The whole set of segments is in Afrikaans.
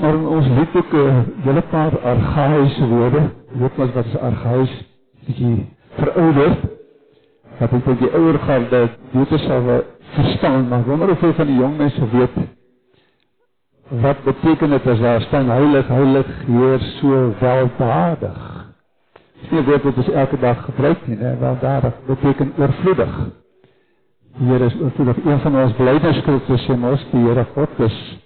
Maar in ons liedboek 'n hele paar argaïese woorde. Weet mos wat is argaïs? Bietjie verouderd. Wat ek dink die ouer dat dit sal verstaan, maar wonder jy van die jong mense weet wat beteken dit as daar staan heilig, heilig, Heer so weldadig. Jy weet dit is elke dag gebruik nie, né? Weldadig beteken oorvloedig. Here is oorvloedig. Een van ons blydenskrifte sê mos die Here God is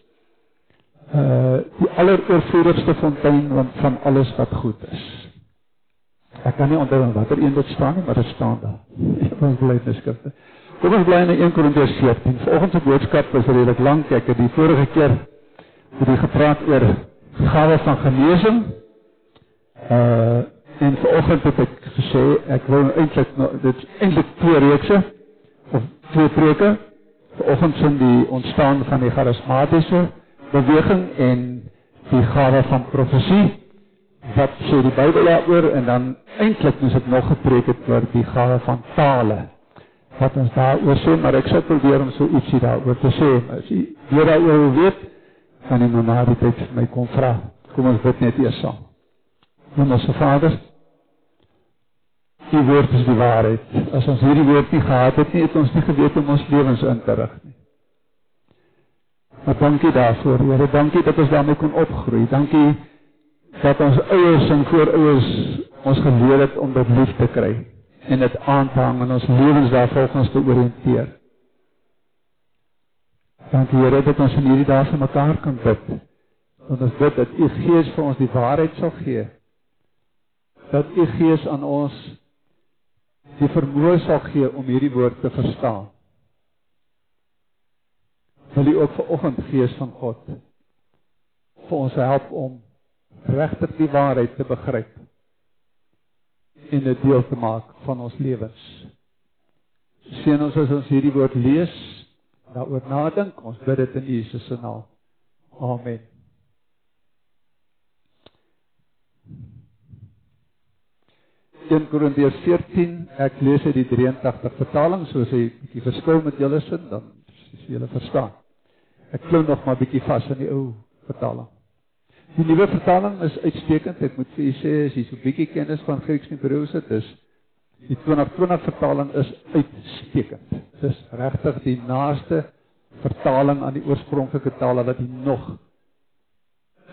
uh die alleroorvloedigste fontein van alles wat goed is. Ek kan nie onthou watter een dit staan nie, maar dit staan daar. Ons blydenskrifte. Kom ons bly in 1 Korintiërs 14. Vanoggend se boodskap is redelik lank. Ek het die vorige keer het ek gepraat oor gawe van genesing. Uh en vanoggend het ek gesê ek wil eintlik dit eintlik twee reekse of twee preke. Vanoggend sien die ontstaan van die charismatiese beweging en die gawe van profesie wat sê die Bybel daaroor en dan eintlik moet ek nog gepreek het oor die gawe van tale wat ons daaroor sê maar ek sal probeer om so ietsie daaroor te sê as jy weer daaroor weet kan jy maar na die tyd my kom vra kom ons bid net eers saam Hemelse Vader Die woord is die waarheid. As ons hierdie woord nie gehad het nie, het ons nie geweet om ons lewens in te rig nie. Maar dankie daarvoor. Here, dankie dat ons daarmee kon opgroei. Dankie dat ons ouers en voorouers ons geleer het om dit lief te kry en dit aan te hang en ons lewens daarvolgens te orienteer. Dankie Here dat ons in hierdie dae vir mekaar kan bid. Want ons bid dat U Gees vir ons die waarheid sal gee. Dat U Gees aan ons die vermoë sal gee om hierdie woord te verstaan wil U ook vanoggend Gees van God vir ons help om regtig die waarheid te begryp en dit deel te maak van ons lewens. Seën ons as ons hierdie woord lees, daaroor nadink, ons bid dit in Jesus se naam. Amen. In Korintiërs 14, ek lees uit die 83 vertaling, soos hy bietjie verskil met julle sin, dan as julle verstaan. Ek klou nog maar bietjie vas in die ou vertaling. Die nuwe vertaling is uitstekend. Ek moet vir julle sê as jy so bietjie kennis van Grieks en Hebreëus het, is die 2020 vertaling is uitstekend. Dis regtig die naaste vertaling aan die oorspronklike tale wat jy nog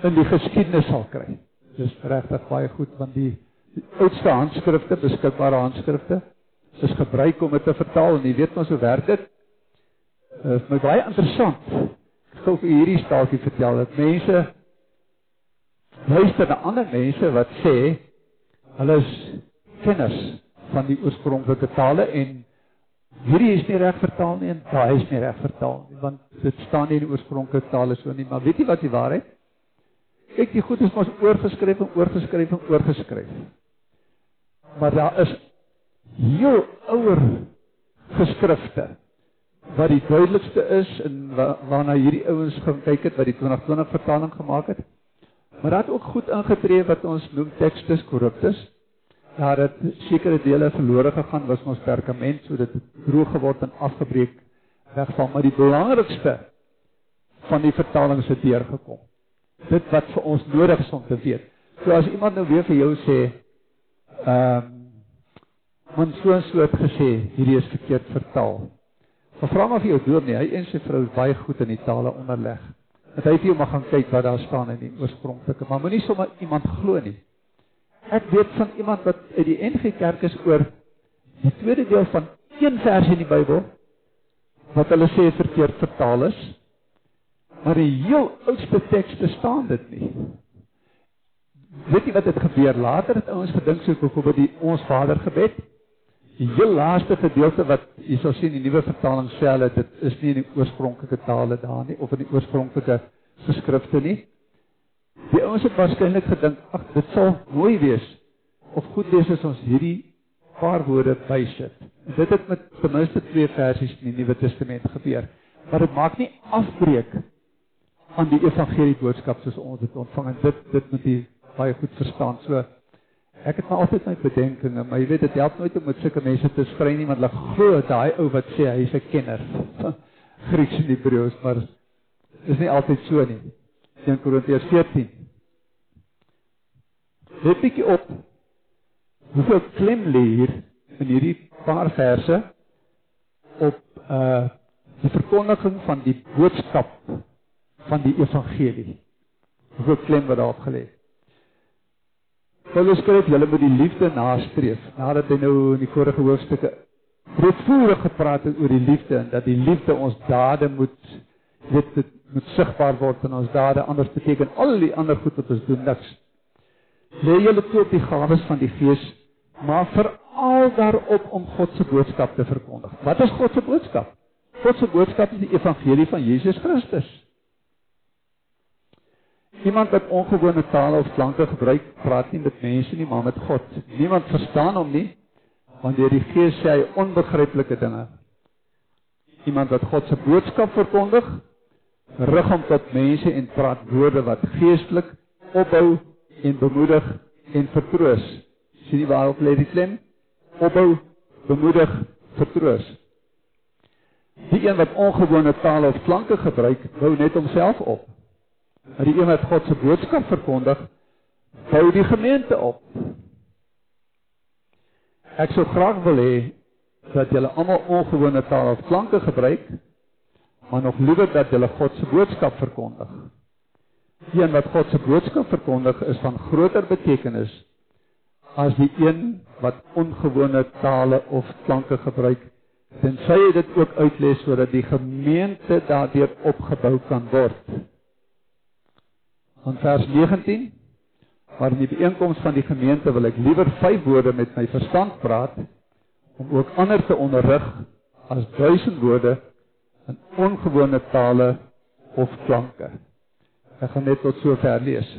in die geskiedenis sal kry. Dis regtig baie goed want die, die oudste handskrifte, beskikbare handskrifte, is gebruik om dit te vertaal en jy weet mos hoe werk dit. Dit is my baie interessant gou vir hierdie staaltjie vertel dat mense luister na ander mense wat sê hulle is kenners van die oorspronklike tale en hierdie is nie reg vertaal nie en daai is nie reg vertaal nie want dit staan nie in die oorspronklike tale so nie. Maar weet jy wat die waarheid? Kyk die goed is mos oorgeskryf en oorgeskryf en oorgeskryf. Maar daar is heel ouer geskrifte wat die duidelikste is en wa waarna hierdie ouens gaan het wat die 2020 vertaling gemaak het. Maar het ook goed ingetree wat ons noem tekstes korruptus. Daar het sekere dele verlore gegaan was ons perkament sodat dit droog geword en afgebreek wegval, maar die belangrikste van die vertalings het deurgekom. Dit wat vir ons nodig is om te weet. So as iemand nou weer vir jou ehm um, want so en so het gesê, hierdie is verkeerd vertaal. Maar vra maar vir jou dominee, hy en sy vrou is baie goed in die tale onderleg. Dat hy vir jou mag gaan kyk wat daar staan in die oorspronklike, maar moenie sommer iemand glo nie. Ek weet van iemand wat uit die NG Kerk is oor die tweede deel van een vers in die Bybel wat hulle sê verkeerd vertaal is. Maar die heel oudste tekste staan dit nie. Weet jy wat het gebeur later het ouens gedink so byvoorbeeld die ons Vader gebed Die heel laaste gedeelte wat jy sal sien in die nuwe vertaling sê hulle dit is nie in die oorspronklike tale daar nie of in die oorspronklike geskrifte nie. Die ouens het waarskynlik gedink, ag, dit sal mooi wees of goed wees as ons hierdie paar woorde bysit. Dit het met ten minste twee versies in die Nuwe Testament gebeur. Maar dit maak nie afbreek aan die evangelie boodskap soos ons dit ontvang en dit dit moet jy baie goed verstaan. So Ek het maar altyd my bedenkinge, maar jy weet dit help nooit om met sulke mense te sprei nie want hulle glo daai ou wat sê hy's 'n kenner van Grieks en Hebreëus, maar is nie altyd so nie. 1 Korintiërs 14. Let bietjie op hoeveel klem lê hier in hierdie paar verse op uh die verkondiging van die boodskap van die evangelie. Hoeveel klem word daarop gelê? Paulus skryf julle moet die liefde nastreef. Nadat hy nou in die vorige hoofstukke breedvoerig gepraat het oor die liefde en dat die liefde ons dade moet dit moet sigbaar word in ons dade anders beteken al die ander goed wat ons doen niks. Lê julle toe op die gawes van die Gees, maar veral daarop om God se boodskap te verkondig. Wat is God se boodskap? God se boodskap is die evangelie van Jesus Christus. Iemand wat ongewone tale of klanke gebruik, praat nie met mense nie, maar met God. Niemand verstaan hom nie, want deur die Gees sê hy onbegryplike dinge. Iemand wat God se boodskap verkondig, rig hom tot mense en praat woorde wat geestelik opbou en bemoedig en vertroos. Sien jy waarop lê die klem? Opbou, bemoedig, vertroos. Die een wat ongewone tale of klanke gebruik, bou net homself op. Maar die een wat God se boodskap verkondig, bou die gemeente op. Ek sou graag wil hê dat julle almal ongewone tale of klanke gebruik, maar nog liewer dat julle God se boodskap verkondig. Die een wat God se boodskap verkondig is van groter betekenis as die een wat ongewone tale of klanke gebruik tensy hy dit ook uitlees sodat die gemeente daardeur opgebou kan word. In vers 19 waar in die byeenkoms van die gemeente wil ek liewer vyf woorde met my verstand praat om ook ander te onderrig as duisend woorde in ongewone tale of klanke. Ek gaan net tot sover lees.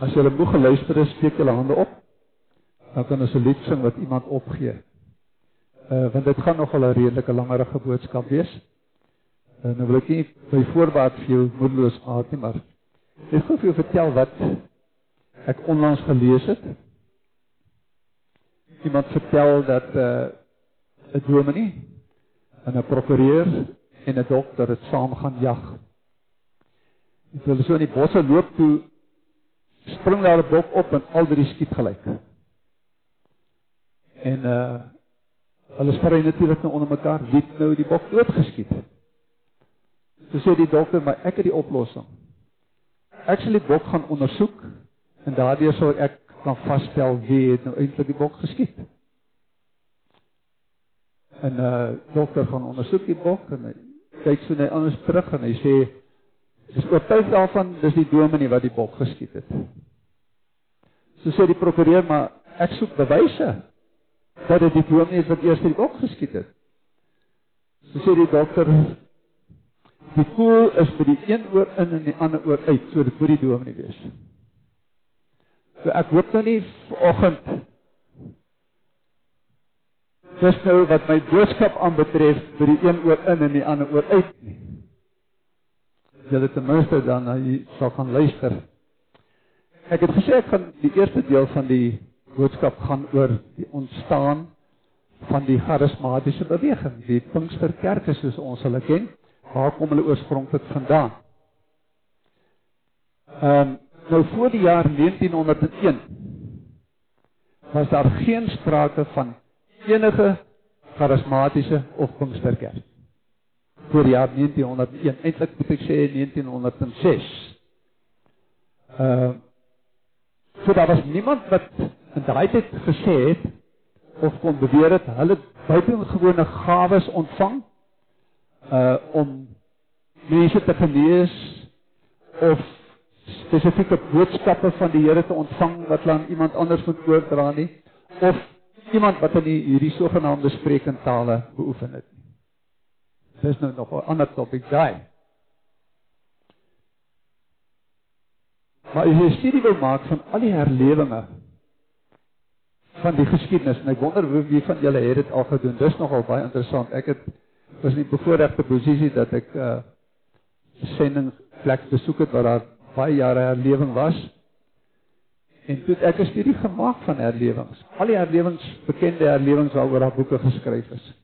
As jy 'n boek geluister het, steek julle hande op dan kan ons 'n lied sing wat iemand opgee. Uh want dit gaan nogal 'n redelike langerige boodskap wees. En nou wil ek nie by voorbaat vir jou moedeloos maak nie, maar ek wil vir jou vertel wat ek onlangs gelees het. Iemand vertel dat 'n uh, dominee en 'n prokureur en 'n dokter het saam gaan jag. Hulle so in die bosse loop toe spring daar 'n bok op en al drie skiet gelyk. En uh hulle sprei natuurlik nou onder mekaar wie nou die bok doodgeskiet. So sê die dokter, maar ek het die oplossing. Ek sal die bok gaan ondersoek en daardeur sal ek kan vasstel wie het nou eintlik die bok geskiet. En uh dokter gaan ondersoek die bok en hy kyk so net anders terug en hy sê dis oortuig daarvan dis die dominee wat die bok geskiet het. So sê die prokureur, maar ek soek bewyse dat dit die dominee is wat eers die bok geskiet het. So sê die dokter die koel is vir die een oor in en die ander oor uit, so dit moet die dominee wees. So ek hoop nou nie vanoggend dis nou wat my boodskap aanbetref vir die een oor in en die ander oor uit nie. Julle ten minste dan na jy sal gaan luister. Ek het gesê ek gaan die eerste deel van die boodskap gaan oor die ontstaan van die charismatiese beweging, die Pinksterkerke soos ons hulle ken. Waar kom hulle oorspronklik vandaan? Ehm um, nou voor die jaar 1901 was daar geen sprake van enige charismatiese of Pinksterkerk. Voor die jaar 1901, eintlik moet ek sê 1906. Ehm uh, so daar was niemand wat in daai tyd gesê het of kon beweer het hulle buitengewone gawes ontvang uh om mense te genees of spesifieke boodskappe van die Here te ontvang wat aan iemand anders moet oordra nie of iemand wat in hierdie sogenaamde spreekentale beoefen het. Dis nou nog 'n ander topik daai. Maar as jy studie wil maak van al die herlewinge van die geskiedenis en ek wonder wie van julle het dit al gedoen. Dis nogal baie interessant. Ek het was nie bevoordeelde posisie dat ek 'n uh, sending plek besoek het waar daar baie jare herlewing was. En toe ek 'n studie gemaak van herlewings. Al die herlewings, bekende herlewings waaroor daar boeke geskryf is.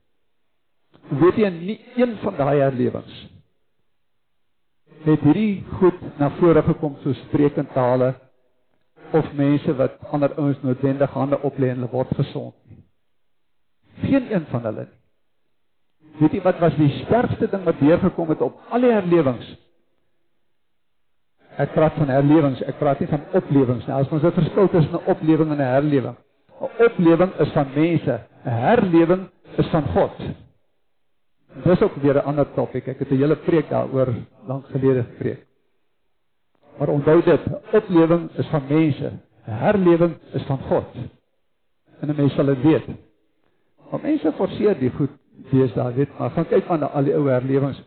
weet jy nie een van daai herlewings het hierdie goed na vore gekom so sprekend tale of mense wat ander ouens noodwendig hande oplê en hulle word gesond nie. Geen een van hulle nie. Weet jy wat was die sterkste ding wat deurgekom het op al die herlewings? Ek praat van herlewings, ek praat nie van oplewings nie. As ons 'n verskil tussen 'n oplewing en 'n herlewing. 'n Oplewing is van mense, 'n herlewing is van God. Dis ook weer 'n ander topik. Ek het 'n hele preek daaroor lank gelede gepreek. Maar onthou dit, oplewing is van mense, herlewing is van God. En 'n mens sal dit weet. Want mense forceer die goed deesdae, weet, maar gaan kyk aan al die ou herlewings.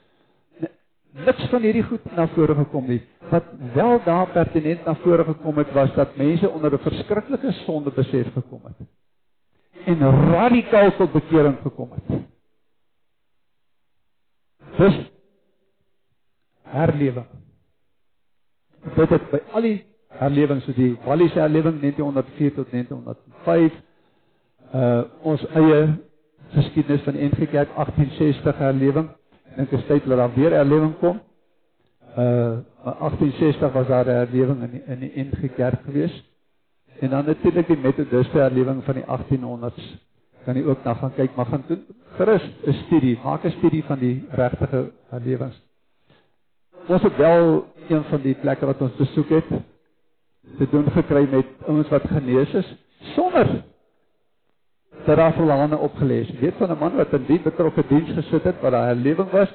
Niks van hierdie goed na vore gekom nie. Wat wel daar pertinent na vore gekom het was dat mense onder 'n verskriklike sonde besef gekom het. En radikaal tot bekering gekom het. Dis herlewing. Dit het by al die herlewings so die Wallis herlewing 1904 tot 1905 uh ons eie geskiedenis van NG Kerk 1860 herlewing. Ek dink dit is tyd dat daar weer herlewing kom. Uh 1860 was daar 'n herlewing in die, in die NG Kerk gewees. En dan natuurlik die Methodiste herlewing van die 1800s kan jy ook na gaan kyk, maar gaan doen gerus 'n studie, maak 'n studie van die regte lewens. Ons het wel een van die plekke wat ons besoek het te doen gekry met ouens wat genees is sonder dat daar verlane opgelees. Weet van 'n man wat in die betrokke diens gesit het waar daar 'n lewing was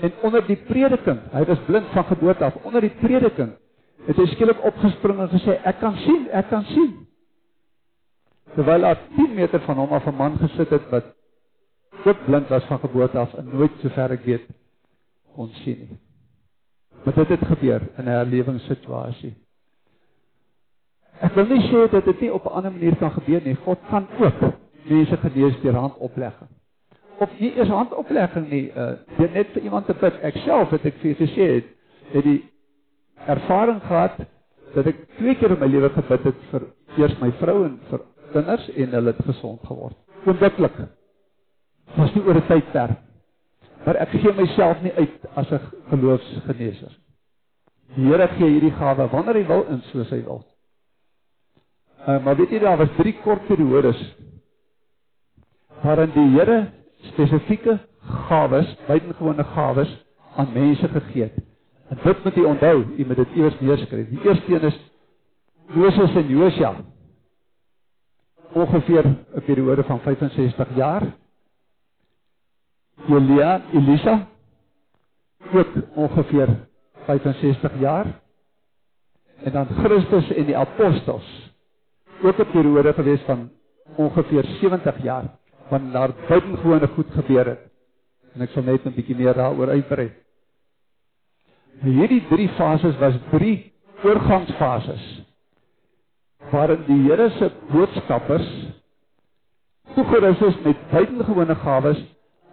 en onder die prediking, hy was blind van geboorte af, onder die prediking het hy skielik opgespring en gesê ek kan sien, ek kan sien terwyl daar 10 meter van hom af 'n man gesit het wat ook blind was van geboorte af en nooit sover ek weet kon sien nie. Maar dit het gebeur in 'n herlewingssituasie. Ek wil nie sê dat dit nie op 'n ander manier kan gebeur nie. God kan ook mense genees deur handoplegging. Of nie eers handoplegging nie, uh deur net vir iemand te bid. Ek self het ek vir gesê het, het die ervaring gehad dat ek twee keer in my lewe gebid het vir eers my vrou en vir kinders en hulle het gesond geword. Onmiddellik. Was nie oor 'n tydperk. Maar ek gee myself nie uit as 'n geloofsgeneeser. Die Here gee hierdie gawe wanneer hy wil en soos hy wil. Uh, maar weet jy daar was drie kort periodes waarin die Here spesifieke gawes, buitengewone gawes aan mense gegee het. En dit moet jy onthou, jy moet dit eers neerskryf. Die eerste een is Moses en Josua ongeveer 'n periode van 65 jaar. Elia, Elisa ook ongeveer 65 jaar. En dan Christus en die apostels ook 'n periode gewees van ongeveer 70 jaar wanneer daar buitengewone goed gebeur het. En ek sal net 'n bietjie meer daaroor uitbrei. Hierdie drie fases was drie oorgangsfases waarin die Here se boodskappers toegerus is met buitengewone gawes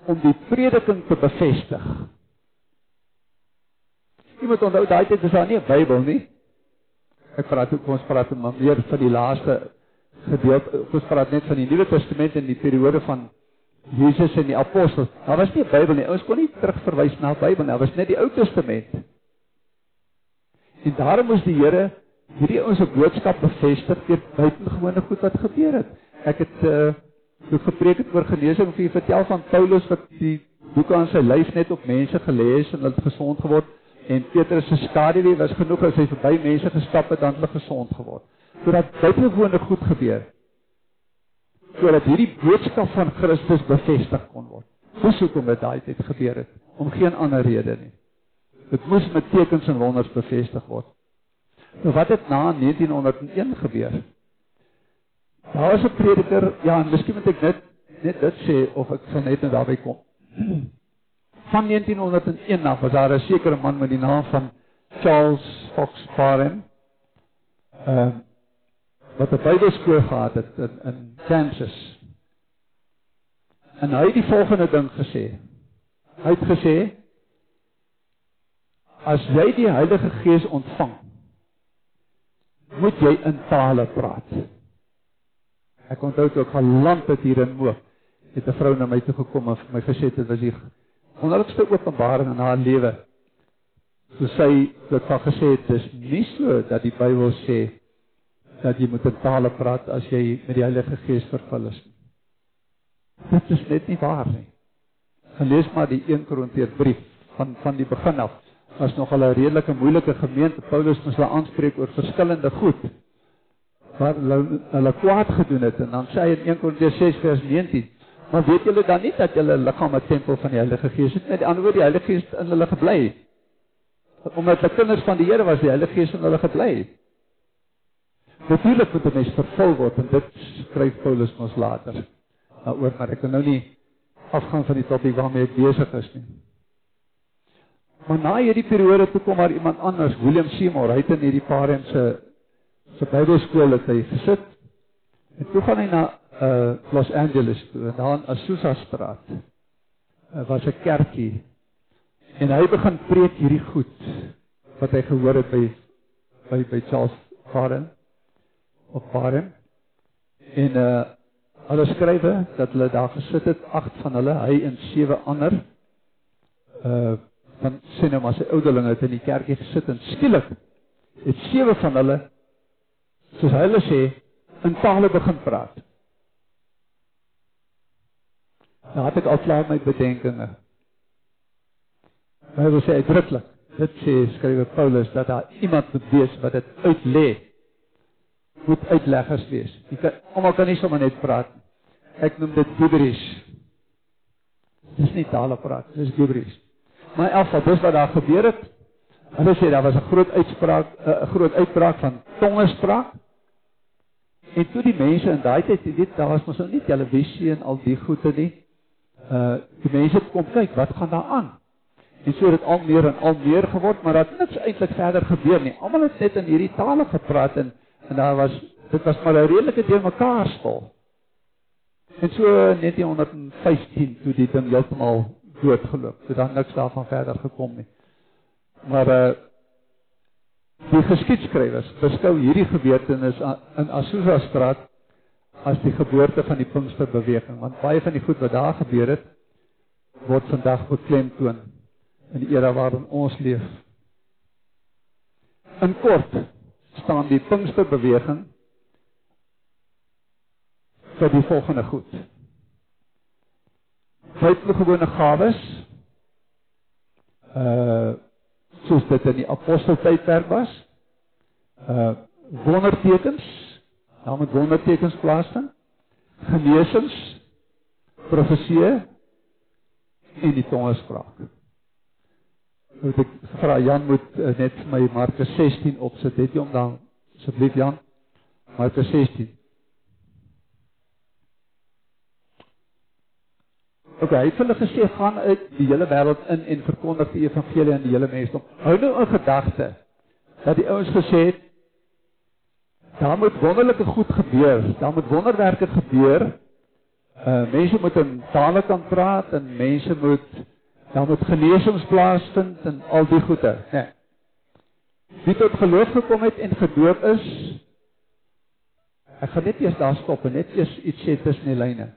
om die prediking te bevestig. Jy moet onthou daai tyd is daar nie 'n Bybel nie. Ek praat ook ons praat maar meer van die laaste gedeelte. Ons praat net van die Nuwe Testament en die periode van Jesus en die apostels. Daar was nie 'n Bybel nie. Ons kon nie terugverwys na 'n Bybel nie. Daar was net die Ou Testament. En daarom moes die Here hierdie ons boodskap bevestig deur buitengewone goed wat gebeur het. Ek het uh toe gepreek het oor genesing vir vertel van Paulus wat die boeke aan sy lyf net op mense gelees en hulle gesond geword en Petrus se skaduwee was genoeg as hy verby mense gestap het dan hulle gesond geword. Sodat buitengewone goed gebeur. Sodat hierdie boodskap van Christus bevestig kon word. Dis hoekom dit daai tyd gebeur het, om geen ander rede nie. Dit moes met tekens en wonders bevestig word. Nou wat het na 1901 gebeur? Daar was 'n prediker, ja, en miskien moet ek net net dit sê of ek sal net daarby kom. Van 1901 af was daar 'n sekere man met die naam van Charles Fox Parham. Ehm uh, wat 'n Bybelskool gehad het in, in Kansas. En hy het die volgende ding gesê. Hy het gesê as jy die Heilige Gees ontvang, moet jy in tale praat. Ek onthou toe ek van land het hier in Moop het 'n vrou na my toe gekom en vir my gesê dit was die wonderlikste openbaring in haar lewe. So sy het van gesê dit is nie so dat die Bybel sê dat jy moet in tale praat as jy met die Heilige Gees vervul is. Dit is net nie waar nie. Gaan lees maar die 1 Korintiërs brief van van die begin af. Was nog al 'n redelike moeilike gemeente. Paulus moes hulle aanspreek oor verskillende goed wat hulle hulle kwaad gedoen het en dan sê hy in 1 Korintiërs 6 vers 19 Maar weet julle dan nie dat julle liggaam 'n tempel van die Heilige Gees is? Met ander woorde, die Heilige Gees in hulle gebly. Omdat hulle kinders van die Here was, die Heilige Gees in hulle gebly. Natuurlik moet 'n mens vervul word en dit skryf Paulus ons later. Daaroor maar ek nou nie afgaan van die topik waarmee ek besig is nie. Maar na hierdie periode toe kom daar iemand anders, William Seymour, hy het in hierdie Parem se se Bybelskool het hy gesit. En toe gaan hy na uh Los Angeles toe, daar in Azusa straat. Uh, was 'n kerkie. En hy begin preek hierdie goed wat hy gehoor het by by by Charles Parem op Parem. En uh hulle skrywe dat hulle daar gesit het, agt van hulle, hy en sewe ander uh van sien nou maar sy ouderlinge het in die kerkie gesit en skielik het sewe van hulle soos hulle sê in tale begin praat. Nou het ek al klaar my bedenkinge. Hy wil sê uitdruklik, dit sê skrywe Paulus dat daar iemand moet wees wat dit uitlê. Moet uitleggers wees. Jy kan almal kan nie sommer net praat. Ek noem dit gibberish. Dis nie tale praat, dis gibberish. Maar elke dis wat daar gebeur het. Hulle sê daar was 'n groot uitspraak, 'n groot uitbraak van tongespraak. En toe die mense in daai tyd, weet, daar was mos nou nie televisie en al die goede nie. Uh die mense kom kyk, wat gaan daar aan? En so het dit al meer en al meer geword, maar dat niks eintlik verder gebeur nie. Almal het net in hierdie tale gepraat en en daar was dit was maar 'n redelike deel mekaar spel. En so 1915 toe die ding heeltemal doodgeloop. Dit dan niks daarvan verder gekom nie. Maar uh die geskiedskrywers beskou hierdie gebeurtenis in Azusa straat as die geboorte van die Pinksterbeweging, want baie van die goed wat daar gebeur het word vandag beklemtoon in die era waarin ons leef. In kort staan die Pinksterbeweging vir die volgende goed. Buitengewone gawes uh soos dit in die aposteltydperk was. Uh wondertekens, daar moet wondertekens plaasvind. Genesings, profeseë en die tongespraak. Moet ek vra Jan moet uh, net my Markus 16 opsit. Het jy hom dan asseblief Jan? Markus 16 Ok, hy het hulle gesê gaan uit die hele wêreld in en verkondig die evangelie aan die hele mensdom. Hou nou in gedagte dat die ouens gesê het daar moet wonderlike goed gebeur, daar moet wonderwerke gebeur. Uh mense moet in tale kan praat en mense moet daar moet genesings plaasvind en al die goede, né? Nee. Wie tot geloof gekom het en gedoop is, ek gaan net eers daar stop en net eers iets sê tussen die lyne.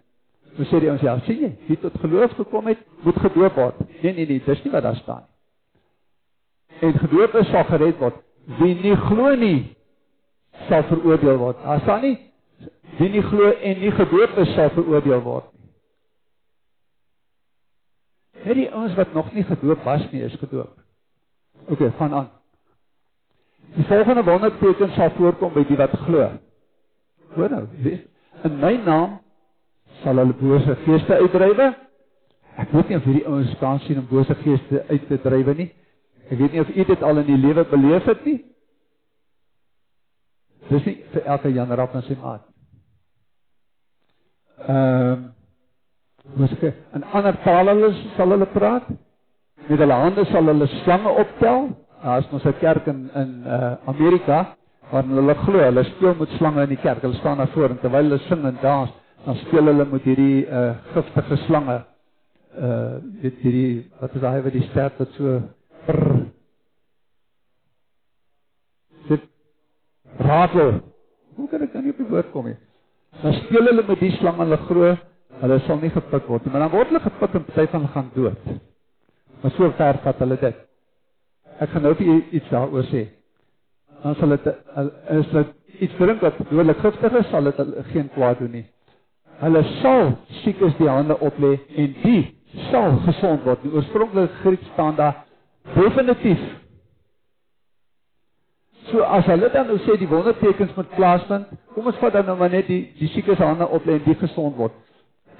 Hoe sê die ons ja, sien jy, wie tot geloof gekom het, moet gedoop word. Nee nee nee, dis nie wat daar staan nie. En gedoop is sal gered word. Wie nie glo nie, sal veroordeel word. Daar staan nie wie nie glo en nie gedoop is sal veroordeel word nie. Het die ons wat nog nie gedoop was nie, is gedoop. OK, gaan aan. Die volgende wonderteken sal voorkom by die wat glo. Hoor nou, in my naam sal hulle bose geeste uitdrywe. Ek weet nie of hierdie ouens kan sien om bose geeste uit te drywe nie. Ek weet nie of u dit al in die lewe beleef het nie. Dis nie vir elke Jan Rapp en sy maat. Ehm um, mos ek in ander tale sal hulle praat. Met hulle hande sal hulle slange optel. Daar's mos 'n kerk in in uh, Amerika waar hulle glo hulle speel met slange in die kerk. Hulle staan daar voor en terwyl hulle sing en dans dan speel hulle met hierdie uh giftige slange. Uh weet hierdie wat is daai wat die sterf wat so brr. Dit ratel. Hoe kan ek op die woord kom nie? Dan speel hulle met die slange hulle glo Hulle sal nie gepik word nie, maar dan word hulle gepik en party van gaan dood. Maar so ver vat hulle dit. Ek gaan nou vir julle iets daaroor sê. Dan sal dit is dit iets drink wat dodelik giftig is, sal dit geen kwaad doen nie. Hulle sal siekes die hande oplê en die sal gesond word. Die oorspronklike Grieks staan daar definitief. So as hulle dan nou sê die wondertekens moet plaasvind, kom ons vat dan nou maar net die die siekes hande oplê en die gesond word.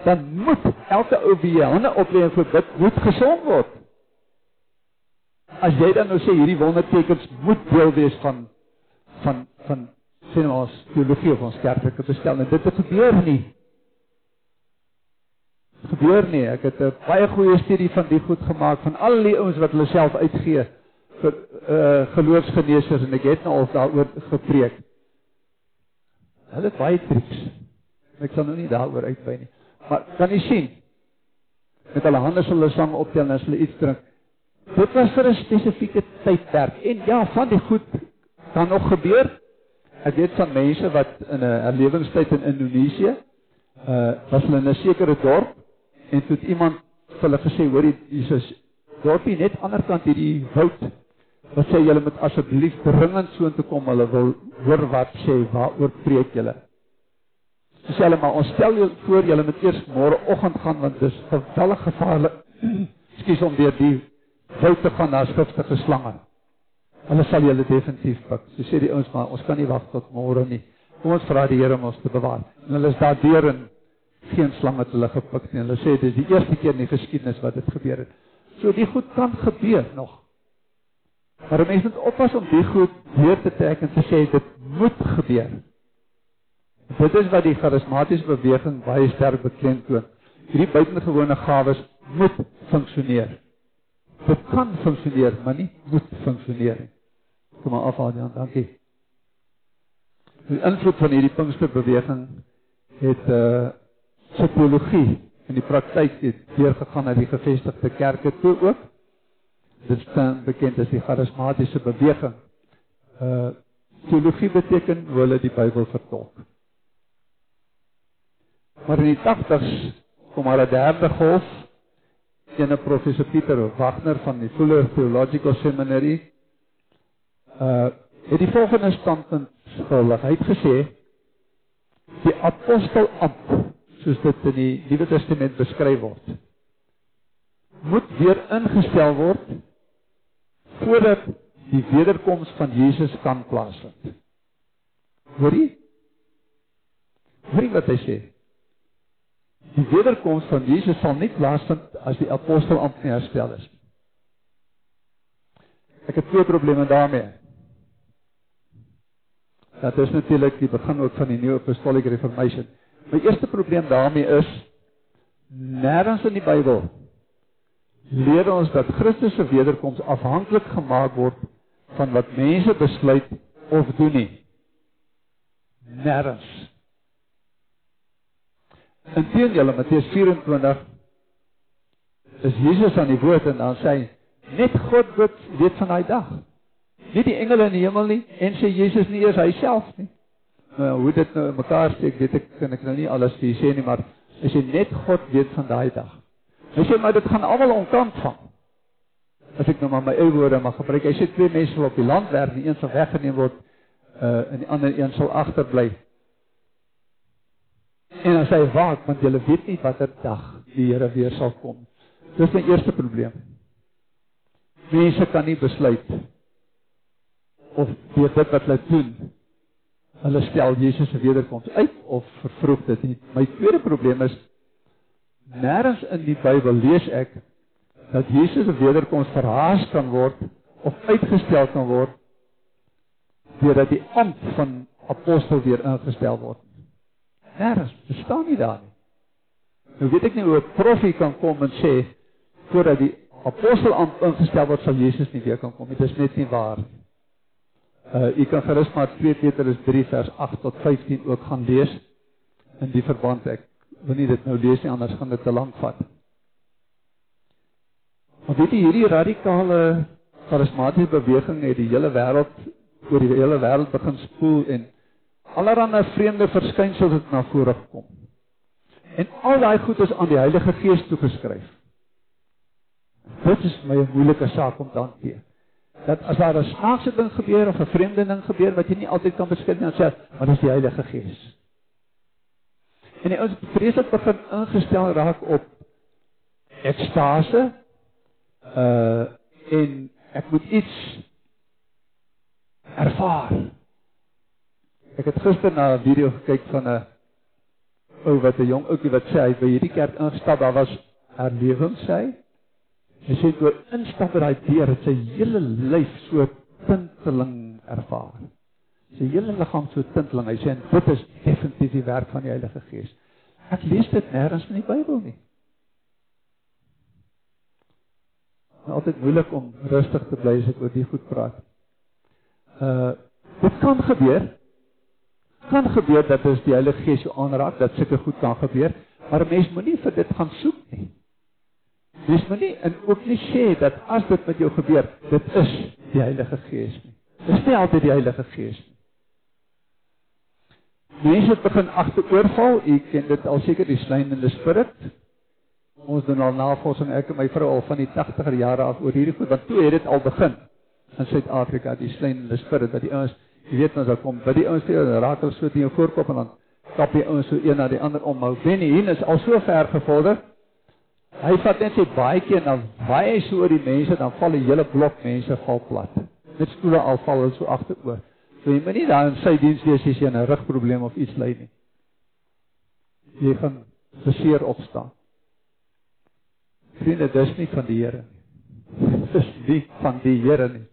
Dan moet elke ou wie hande oplê en verbid moet gesond word. As jy dan nou sê hierdie wondertekens moet deel wees van van van sien ons teologie of ons kerklike bestelling, dit het gebeur nie gebeur nie. Ek het 'n baie goeie studie van die goed gemaak van al die ouens wat hulle self uitgee vir uh geloofsgeneesers en ek het nou al daaroor gepreek. Hulle baie triks. Ek sal nou nie daaroor uitwy nie. Maar kan jy sien? Met hulle hande sal hulle sang optel en as hulle iets drink. Dit was vir 'n spesifieke tydperk. En ja, van die goed kan nog gebeur. Ek weet van mense wat in 'n herlewingstyd in Indonesië uh was hulle in 'n sekere dorp En toe iemand vir hulle gesê, hoor jy Jesus, dorpie net aanderkant hierdie woud. Wat sê julle moet asseblief dringend so intoe kom, hulle wil hoor wat sê, waaroor preek julle? Sê hulle maar ons stel julle voor julle moet eers môreoggend gaan want dis geweldig gevaarlik. Skus om weer die woud te gaan na skriftige slange. Hulle sal julle definitief pik. So sê die ouens maar ons kan nie wag tot môre nie. Kom ons vra die Here om ons te bewaar. En hulle is daar deur in geen slang het hulle gepik nie. Hulle sê dis die eerste keer in die geskiedenis wat dit gebeur het. So die goed kan gebeur nog. Maar mense moet oppas om die goed weer te trek en te sê dit moet gebeur. Dit is wat die charismatiese beweging baie sterk beklemtoon. Hierdie buitengewone gawes moet funksioneer. Dit kan funksioneer, maar nie moet funksioneer nie. Kom maar af Adrian, dankie. Die invloed van hierdie Pinksterbeweging het 'n uh, eh, psigologie in die praktyk deurgegaan na die gevestigde kerke toe ook. Dit staan bekend as die charismatiese beweging. Uh teologie beteken hoe hulle die Bybel vertolk. Maar in die 80s kom 'n derde golf ene professor Pieter Wagner van die Fuller Theological Seminary uh het die volgende standpunt gehul. Hy het gesê die apostel amp soos dit in die Nuwe Testament beskryf word moet weer ingestel word voordat die wederkoms van Jesus kan plaasvind. Hoor jy? Hoor jy wat hy sê? Die wederkoms van Jesus sal nie plaasvind as die apostel amp nie herstel is. Ek het twee probleme daarmee. Dat is natuurlik die begin ook van die nuwe apostolic reformation. My eerste probleem daarmee is nêrens in die Bybel leer ons dat Christus se wederkoms afhanklik gemaak word van wat mense besluit of doen nie. Nêrens. Inteendeel, Matteus 24 is Jesus aan die woord en dan sê hy net God weet van daai dag. Nie die engele in die hemel nie en sê Jesus nie eers hy self nie nou hoe dit nou mekaar steek, weet ek kan ek nou nie alles vir sê nie, maar as jy net God weet van daai dag. Hy sê maar dit gaan almal ontkant van. As ek nou maar my eie woorde mag gebruik, hy sê twee mense sal op die land werk, die een sal weggeneem word uh en die ander een sal agterbly. En sê hy waak want jy weet nie watter dag die Here weer sal kom. Dis my eerste probleem. Mense kan nie besluit of weet dit wat hulle doen hulle stel Jesus se wederkoms uit of vervroeg dit nie. My tweede probleem is nêrens in die Bybel lees ek dat Jesus se wederkoms verhaas kan word of uitgestel kan word deurdat die amp van apostel weer ingestel word. Nêrens, dit staan nie daar nie. Nou weet ek nie hoe 'n profie kan kom en sê voordat die apostel amp ingestel word sal Jesus nie weer kan kom nie. Dit is net nie waar nie. Uh u kan gerus maar 2 Petrus 3 vers 8 tot 15 ook gaan lees in die verband ek wil nie dit nou lees nie anders gaan dit te lank vat. Maar weet jy hierdie radikale karismatiese beweging het die hele wêreld oor die hele wêreld begin spoel en allerlei vreemde verskynsels het na vore gekom. En al daai goed is aan die Heilige Gees toegeskryf. Dit is my moeilike saak om te hanteer. Dat as daar 'n snaakse ding gebeur of 'n vreemde ding gebeur wat jy nie altyd kan beskryf nie, dan sê, "Maar dis die Heilige Gees." En ons vreeslik begin ingestel raak op ekstase uh en ek moet iets ervaar. Ek het gister na 'n video gekyk van 'n ou wat 'n jong ouetjie wat sê hy by hierdie kerk ingestap, daar was herlewing sê hy. Hy sê toe instap by daai deur, het sy hele lyf so tinteling ervaar. Sy hele liggaam so tinteling. Hy sê dit is definitief die werk van die Heilige Gees. Ek lees dit nêrens in die Bybel nie. Dit is altyd moeilik om rustig te bly as ek oor die goed praat. Uh dit kan gebeur. Kan gebeur dat as die Heilige Gees jou aanraak, dat sulke goed kan gebeur, maar 'n mens moenie vir dit gaan soek nie. Dis moenie en ook nie sê dat as dit met jou gebeur, dit is die Heilige Gees nie. Dit is nie altyd die Heilige Gees nie. Mense begin agteroorval, u ken dit al seker die slynende spirit. Ons doen al navorsing ek en my vrou al van die 80er jare af oor hierdie goed, want toe het dit al begin in Suid-Afrika, die slynende spirit wat die ouens, jy weet ons daar kom, by die ouens vir raak hulle so teen jou voorkop en dan kap die ouens so een na die ander om. Maar Benny hier is al so ver gevorder. Hy vat net sy baadjie en dan waai hy so oor die mense, dan val 'n hele blok mense val plat. Net stoele al val hulle so agteroor. So jy moet nie daar in sy diens wees as jy 'n rugprobleem of iets ly nie. Jy gaan beseer opstaan. Vriende, dis nie van die Here nie. Dis nie van die Here nie.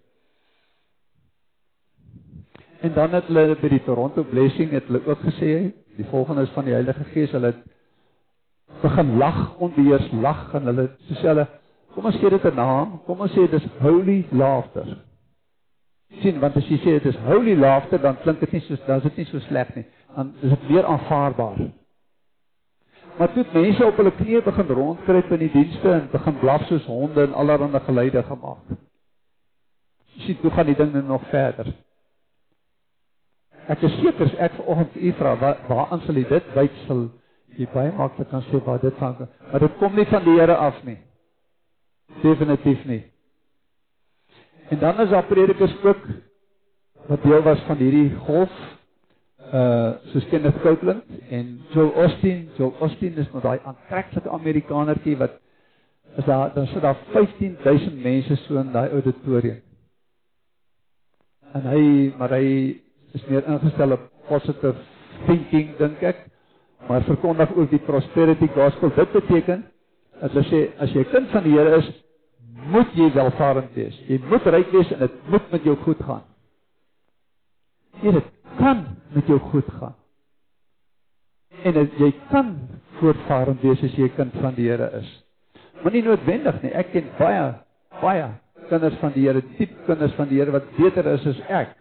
En dan het hulle by die Toronto Blessing het hulle ook gesê die volgende is van die Heilige Gees, hulle begin lag, onbeheers lag en hulle sê hulle kom ons gee dit 'n naam, kom ons sê dis holy laughter. Sien want as jy sê dit is holy laughter dan klink dit nie so dan is dit nie so sleg nie. Dan is dit meer aanvaarbaar. Maar toe mense op hulle knieë begin rondkruip in die dienste en begin blaf soos honde en allerlei geluide gemaak. Jy sien toe gaan die ding nog verder. Ek is seker ek vanoggend u vra waar waaraan sal jy dit wyksel jy baie maklik kan sê waar dit van maar dit kom nie van die Here af nie. Definitief nie. En dan is daar predikers ook wat deel was van hierdie golf uh soos Kenneth Copeland en Joel Osteen. Joel Osteen is nou daai aantreklike Amerikanertjie wat is daar dan sit daar 15000 mense so in daai auditorium. En hy maar hy is meer ingestel op positive thinking dink ek, maar verkondig ook die prosperity gospel. Dit beteken dat hulle sê as jy kind van die Here is, moet jy welvarend wees. Jy moet ryk wees en dit moet met jou goed gaan. Dit kan met jou goed gaan. En jy kan voortvarend wees as jy 'n kind van die Here is. Maar nie noodwendig nie. Ek ken baie baie kinders van die Here, diep kinders van die Here wat beter is as ek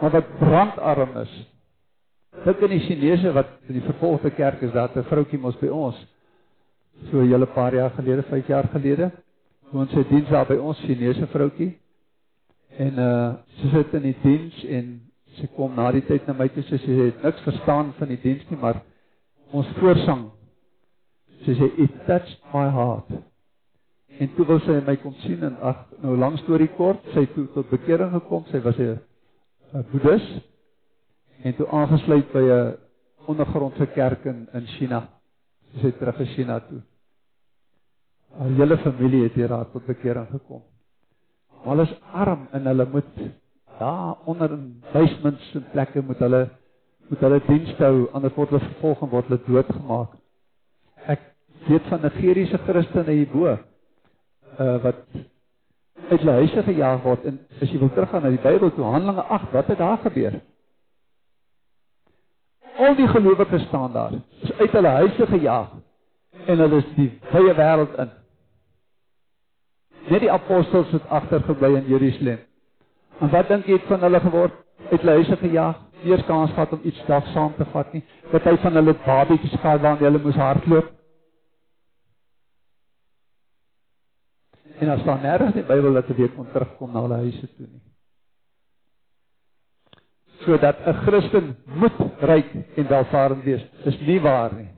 maar wat brandarm is. Dink aan die Chinese wat in die vervolgde kerk is, daar 'n vroutjie mos by ons. So 'n hele paar jaar gelede, 5 jaar gelede, toe ons sy diens daar by ons Chinese vroutjie. En uh sy sit in die diens en sy kom na die tyd na my toe sê sy het niks verstaan van die diens nie, maar ons voorsang. Sy sê it touched my heart. En toe wil sy my kom sien en ag, nou lank storie kort, sy het toe tot bekering gekom. Sy was 'n boeddhis en toe aangesluit by 'n ondergrondse kerk in in China. Sy het terug in China toe. Haar hele familie het hier tot bekering gekom. Maar hulle is arm en hulle moet daar onder in basements en plekke moet hulle moet hulle diens hou anders word hulle vervolg en word hulle doodgemaak. Ek weet van Nigeriese Christene hierbo uh wat uit hulle huise gejaag word en as jy wil teruggaan na die Bybel toe Handelinge 8 wat het daar gebeur? Al die gelowiges staan daar is uit hulle huise gejaag en hulle is die wye wêreld in. Net die apostels het agtergebly in Jerusalem. En wat dink jy het van hulle geword? Uit hulle huise gejaag, eers kans gehad om iets dag saam te vat nie. Party van hulle babietjies gehad waar hulle moes hardloop. En as nêrens in die Bybel dat 'n weer kon terugkom na hulle huise toe nie. Sodat 'n Christen moet ryk en welvarend wees, is nie waar nie.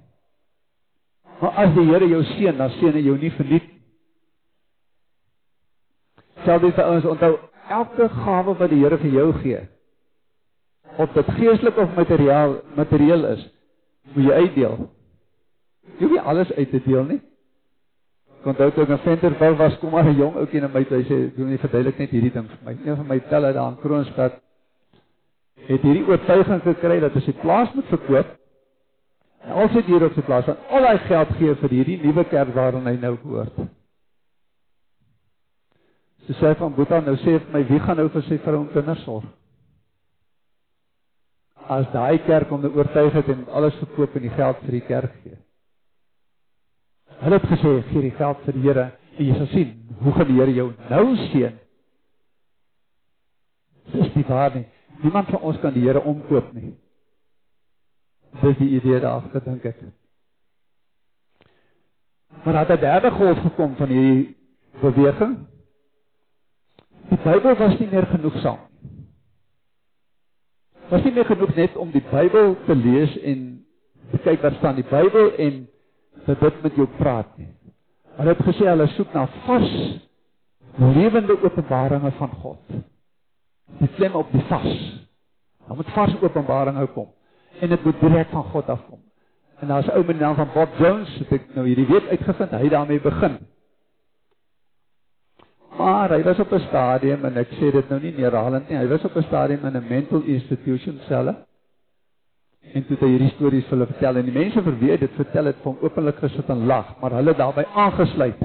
Maar as die Here jou seën, dan seën hy jou nie verniet dit vir ons onthou elke gawe wat die Here vir jou gee, of dit geestelik of materiaal materieel is, moet jy uitdeel. Jy hoef nie alles uit te deel nie. Kon onthou toe ek in Venterville was, kom maar 'n jong ouetjie na my toe hy sê, "Doen jy verduidelik net hierdie ding vir my." Een van my telle daar in Kroonstad het hierdie oortuiging gekry dat as hy plaas moet verkoop, en al sy diere op sy plaas, dan al hy geld gee vir hierdie nuwe kerk waarin hy nou behoort. Sy sê van Boeta nou sê vir my wie gaan nou vir sy vrou en kinders sorg? As daai kerk hom nou oortuig het en alles verkoop en die geld vir die kerk gee. Hulle het gesê gee die geld vir die Here en jy sal sien hoe gaan die Here jou nou seën. Dis die waarheid. Niemand van ons kan die Here omkoop nie. Dis die idee daar gedink het. Maar het 'n derde golf gekom van hierdie beweging. Die Bybel was nie meer genoegsaam. Was nie meer genoeg net om die Bybel te lees en te kyk wat staan die Bybel en dat dit met jou praat nie. Hulle het gesê hulle soek na vars lewende openbaringe van God. Die klem op die vas. Dan moet vars openbaringe kom en dit moet direk van God afkom. En daar's 'n ou met die naam van Bob Jones, het ek nou hierdie week uitgevind, hy daarmee begin. Maar hy was op 'n stadium en ek sê dit nou nie neerhalend nie, hy was op 'n stadium in 'n mental institution selle. En toe het hy hierdie stories vir hulle vertel en die mense vir wie hy dit vertel het, van openlik gesit en lag, maar hulle daarbey aangesluit.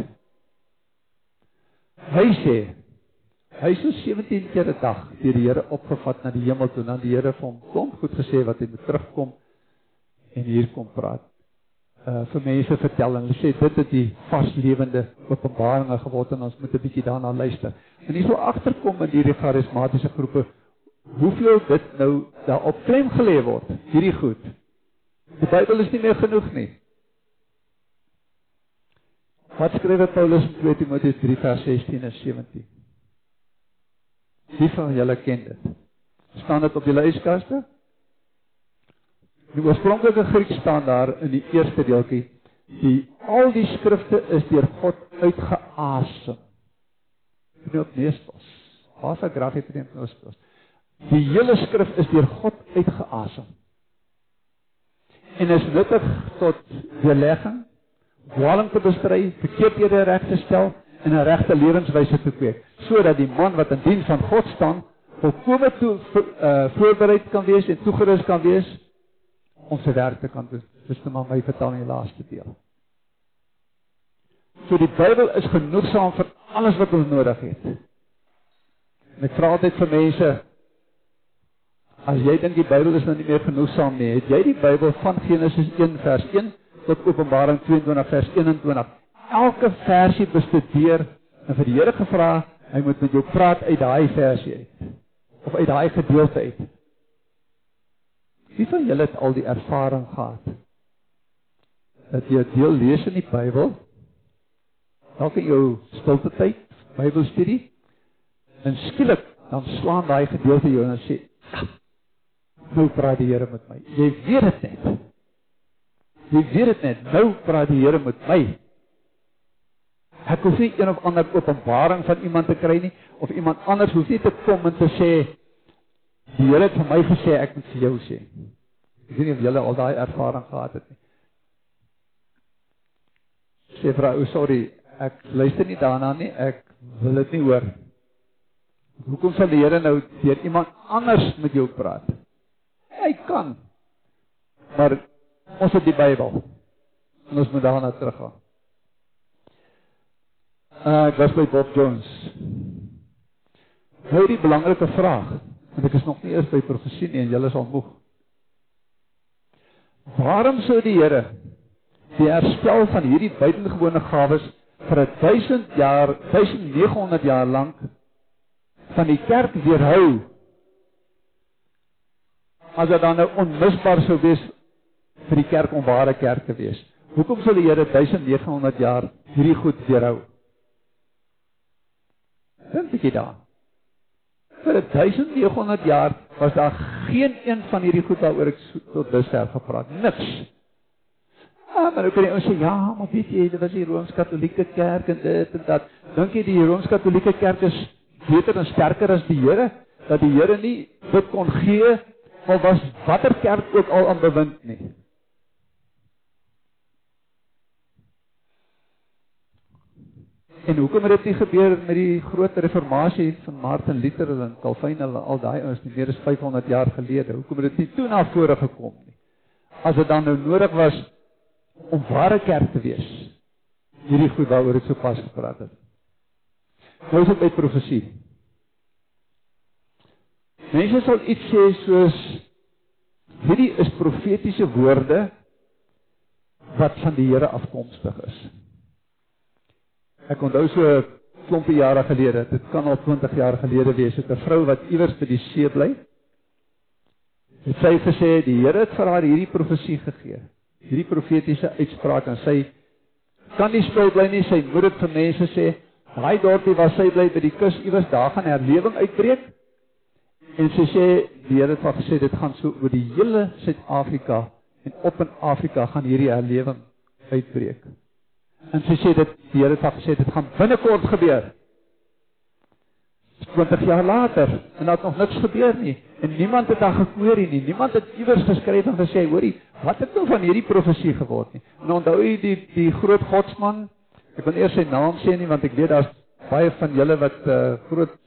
Hy sê hy is so 17 keer 'n dag deur die Here opgevat na die hemel toe, dan die Here vir hom kom goed gesê wat hy moet terugkom en hier kom praat. Uh vir mense vertel en hulle sê dit het die vaslewende openbaringe geword en ons moet 'n bietjie daarna luister. En hier so agterkom in hierdie charismatiese groepe hoeveel dit nou daar op klem gelê word, hierdie goed. Die Bybel is nie meer genoeg nie. Wat skryf Paulus in 2 Timoteus 3 vers 16 en 17? Wie van julle ken dit? Staan dit op die lyskaste? Die oorspronklike Grieks staan daar in die eerste deeltjie, die al die skrifte is deur God uitgeasem. Pneumestos. Asa graphepneustos. Die hele skrif is deur God uitgeasem. En is nuttig tot weerlegging, dwaling te bestry, verkeerdhede reg te stel en 'n regte lewenswyse te kweek, sodat die man wat in diens van God staan, volkome toe uh, voorberei kan wees en toegerus kan wees om sy werk te kan doen. Dis net maar my vertaling die laaste deel. So die Bybel is genoegsaam vir alles wat ons nodig het. En ek vra altyd vir mense as jy dink die Bybel is nou nie meer genoegsaam nie, het jy die Bybel van Genesis 1 vers 1 tot Openbaring 22 vers 21 elke versie bestudeer en vir die Here gevra, hy moet met jou praat uit daai versie uit of uit daai gedeelte uit. Wie van julle het al die ervaring gehad dat jy deel lees in die Bybel? Dalk in jou stilte tyd, Bybelstudie, en skielik dan slaan daai gedeelte jou en sê, "Nou praat die Here met my." Jy weet dit net. Jy weet dit net. Nou praat die Here met my. Ek hoef nie een of ander openbaring van iemand te kry nie of iemand anders hoef nie te kom en te sê Die Here het vir my gesê ek moet vir jou sê. Ek weet nie of julle al daai ervaring gehad het nie. Sê vrou, oh, sorry, ek luister nie daarna nie. Ek wil dit nie hoor. Hoekom sal die Here nou deur iemand anders met jou praat? Hy kan. Maar ons het die Bybel. Ons moet daarna teruggaan. Uh, ek was by Bob Jones. Nou die belangrike vraag. En ek is nog nie eers by profesie nie en julle is al moeg. Waarom sou die Here die herstel van hierdie buitengewone gawes vir 1000 jaar, 1900 jaar lank van die kerk weerhou? As dit dan nou onmisbaar sou wees vir die kerk om ware kerk te wees. Hoekom sou die Here 1900 jaar hierdie goed weerhou? Dink jy daaraan? Vir 1900 jaar was daar geen een van hierdie goed waaroor ek tot dusver gepraat. Niks. Ja, maar nou kan jy ons sê ja, maar weet jy, dit was die Rooms-Katolieke Kerk en dit en dat. Dink jy die Rooms-Katolieke Kerk is beter en sterker as die Here? Dat die Here nie dit kon gee of was watter kerk ook al aan bewind nie. En hoekom het dit nie gebeur met die groot reformatie van Martin Luther en Calvin en al daai ouens nie meer as 500 jaar gelede? Hoekom het dit nie toe na vore gekom nie? As dit dan nou nodig was om ware kerk te wees. Hierdie goed waaroor ek sopas gepraat het. Nou is dit by profesie. Mense sal iets sê soos hierdie is profetiese woorde wat van die Here afkomstig is. Ek onthou so klompie jare gelede, dit kan al 20 jaar gelede wees, het 'n vrou wat iewers by die see bly. Het sy gesê die Here het vir haar hierdie profesie gegee. Hierdie profetiese uitspraak en sy kan nie stil bly nie, sy moet dit vir mense sê. Daai dorpie waar sy bly by die kus, iewers daar gaan herlewing uitbreek. En sy sê die Here het gesê dit gaan so oor die hele Suid-Afrika en op in Afrika gaan hierdie herlewing uitbreek. En sy sê dit die Here het al gesê dit gaan binnekort gebeur. 20 jaar later en dat nog niks gebeur nie en niemand het daar gekoor nie. Niemand het iewers geskryf en gesê, hoorie, wat het nou van hierdie profesie geword nie? En onthou jy die die groot godsman? Ek wil eers sy naam sê nie want ek weet daar's baie van julle wat uh groot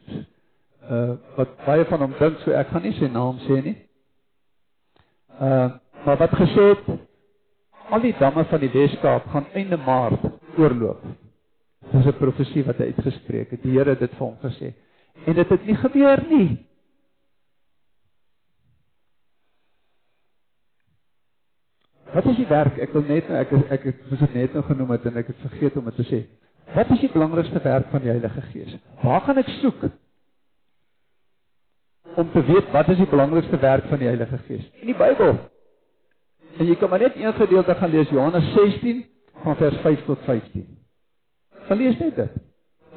uh wat baie van hom dink, so ek gaan nie sy naam sê nie. Uh maar wat gesê het al die damme van die Weskaap gaan einde Maart oorloop. Dis 'n profesie wat hy uitgespreek het. Die Here het dit vir hom gesê. En dit het nie gebeur nie. Wat is die werk? Ek wil net ek ek het mos net nou genoem het en ek het vergeet om dit te sê. Wat is die belangrikste werk van die Heilige Gees? Waar gaan ek soek? Om te weet wat is die belangrikste werk van die Heilige Gees? In die Bybel. En jy kan maar net een gedeelte gaan lees Johannes 16 van vers 5 tot 15. Dan lees net dit.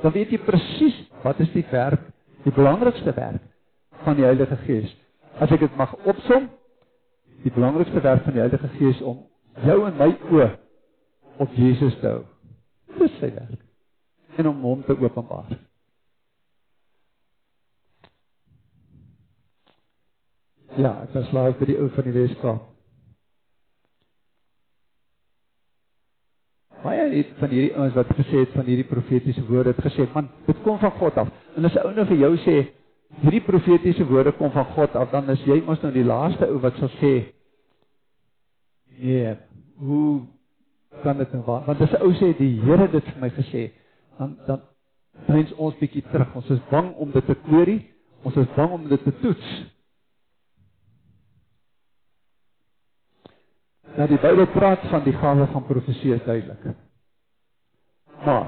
Dan weet jy presies wat is die werk, die belangrikste werk van die Heilige Gees. As ek dit mag opsom, die belangrikste werk van die Heilige Gees om jou en my oë op Jesus te hou. Dis sy werk. En om hom te openbaar. Ja, ek was laat by die ou van die Weskaap. Baie het van hierdie ouens wat gesê het van hierdie profetiese woorde het gesê man dit kom van God af. En as 'n ou nou vir jou sê hierdie profetiese woorde kom van God af dan is jy mos nou die laaste ou wat sal sê nee hoe kan dit nou waar? Want as 'n ou sê die Here dit vir my gesê dan dan wens ons bietjie terug. Ons is bang om dit te query ons is bang om dit te toets Nou die Bybel praat van die gawe van profesie duidelik. Maar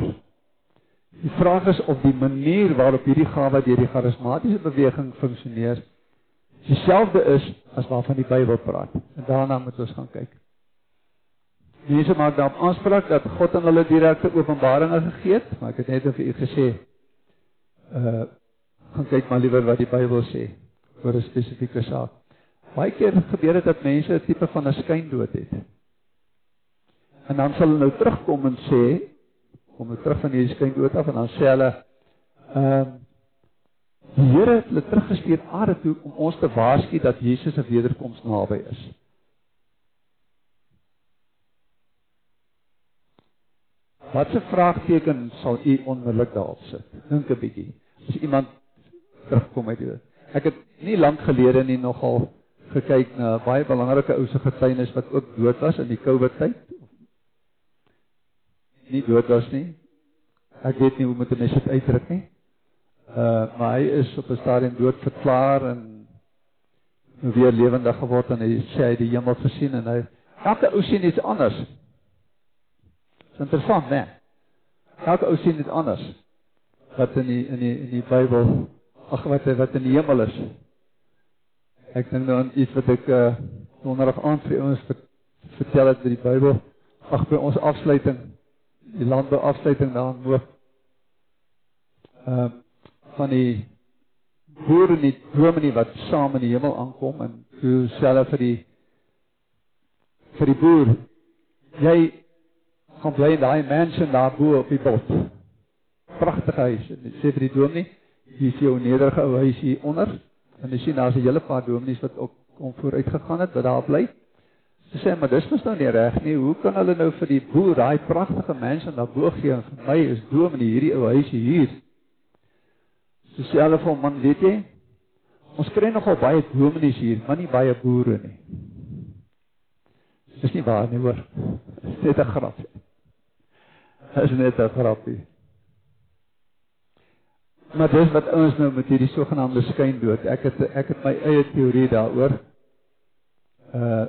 die vraag is of die manier waarop hierdie gawe deur die charismatiese beweging funksioneer dieselfde is as waarvan die Bybel praat. En daarna moet ons gaan kyk. Mense maak daarop aanspraak dat God aan hulle direkte openbaringe gegee het, maar ek het net vir u gesê uh gaan kyk maar liewer wat die Bybel sê oor 'n spesifieke saak. Baie keer gebeur dit dat mense 'n tipe van 'n skyndood het. En dan sal hulle nou terugkom en sê kom hulle terug van hierdie skyndood af en dan sê hulle ehm uh, die Here het hulle teruggestuur aarde toe om ons te waarsku dat Jesus se wederkoms naby is. Wat 'n vraagteken sal u onmiddellik daarop sit? Dink 'n bietjie. As iemand terugkom uit dit. Ek het nie lank gelede nie nogal gekyk na baie belangrike ou se getuienis wat ook dood was in die COVID tyd. Nie dood was nie. Ek weet nie hoe moet 'n mens dit uitdruk nie. Uh maar hy is op 'n stadium dood verklaar en weer lewendig geword en hy sê hy die hemel gesien en hy elke ou sien iets anders. Dis interessant, né? Elke ou sien dit anders. Wat in die in die in die Bybel ag wat wat in die hemel is. Ek dink nou aan iets wat ek uh donderdag aand vir ons vertel het uit die Bybel. Ag by ons afsluiting, die landbou afsluiting daar in Hoop. Uh van die boere nie dominee wat saam in die hemel aankom en toe sê hulle vir die vir die boer Jy gaan bly in daai mansion daar bo op die bos. Pragtige huis. En sê vir die dominee, hier is jou nederige huis hier onder. En jy sien daar's 'n hele paar dominees wat ook kom vooruit gegaan het wat daar bly. Sy sê maar dis mos nou nie reg nie. Hoe kan hulle nou vir die boer daai pragtige mansion daar bo gee en vir my is dominee hierdie ou huisie hier? Sy sê hulle vir man, weet jy? Ons kry nogal baie dominees hier, maar nie baie boere nie. Dis nie waar nie hoor. Dis net 'n grap. Dis net 'n grapie. Maar dis wat ouens nou met hierdie sogenaamde skyndood. Ek het ek het my eie teorie daaroor. Uh